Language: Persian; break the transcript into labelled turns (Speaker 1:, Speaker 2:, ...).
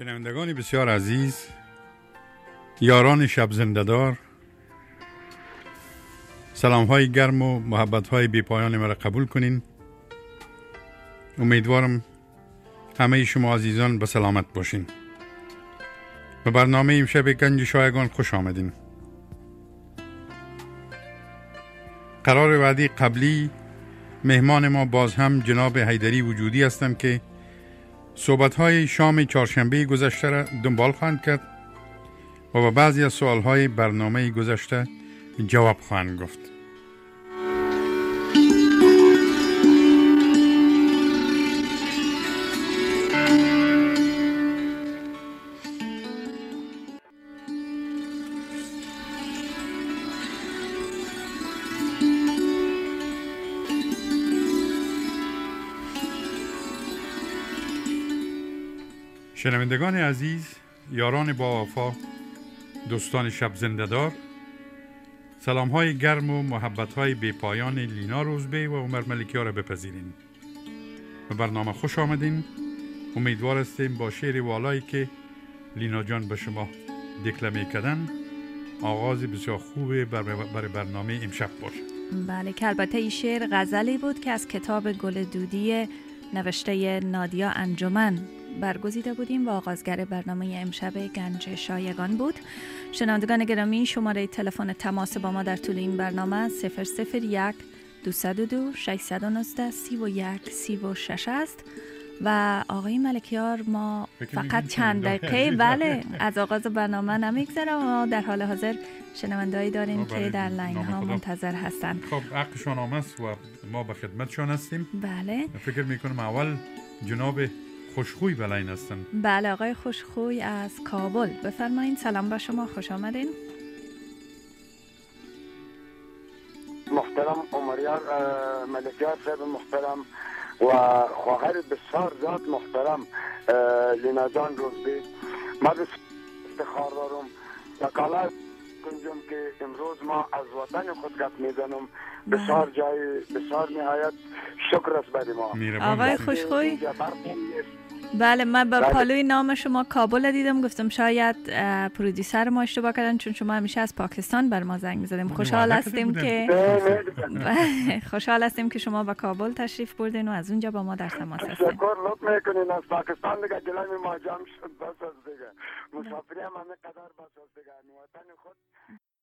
Speaker 1: شنوندگان بسیار عزیز یاران شب زندهدار سلام های گرم و محبت های بی پایان مرا قبول کنین. امیدوارم همه شما عزیزان به سلامت باشین. به برنامه امشب گنج شایگان خوش آمدین. قرار وعدی قبلی مهمان ما باز هم جناب حیدری وجودی هستم که صحبت های شام چهارشنبه گذشته را دنبال خواهند کرد و به بعضی از سوال های برنامه گذشته جواب خواهند گفت. شنوندگان عزیز یاران با وفا دوستان شب زنده دار سلام های گرم و محبت های بی پایان لینا روزبه و عمر ملکی را بپذیرین. به برنامه خوش آمدین. امیدوار هستیم با شعر والایی که لینا جان به شما دکلمه کردن آغاز بسیار خوبه برای برنامه امشب باشه.
Speaker 2: بله که البته این شعر غزلی بود که از کتاب گل دودی نوشته نادیا انجمن. برگزیده بودیم و آغازگر برنامه امشب گنج شایگان بود. شنوندگان گرامی شماره تلفن تماس با ما در طول این برنامه 001 202 619 31 36 است. و آقای ملکیار ما فقط چند دقیقه؟ بله از آغاز برنامه نمیگذرم. ما در حال حاضر شنوندهایی داریم که در لاین ها منتظر هستند
Speaker 1: خب حقشان آمست و ما به خدمتشان هستیم.
Speaker 2: بله.
Speaker 1: فکر می‌کنم اول جناب خوشخوی بلاین هستن.
Speaker 2: بله آقای خوشخوی از کابل. بفرمایید سلام با شما خوش آمدین.
Speaker 3: محترم عمریار ملکیار صاحب محترم و خواهر بسیار زیاد محترم لینا جان روزبی. ما افتخار دارم. وکالت کنجم که امروز ما از وطن خود گپ می‌زنم. بسیار جای بسیار نهایت. شکر است برای ما.
Speaker 2: آقای خوشخوی. بله من به پالوی نام شما کابل دیدم. گفتم شاید پرودیسر ما اشتباه کردن چون شما همیشه از پاکستان بر ما زنگ می‌زدیم خوشحال هستیم که خوشحال هستیم که شما به کابل تشریف بردین و از اونجا با ما در تماس هستین.
Speaker 3: شکر لطف می‌کنین. از پاکستان دیگه گلمی ما جمع شد. بس از دیگه. مسافری هم همه قدر بس از دیگه. وطن خود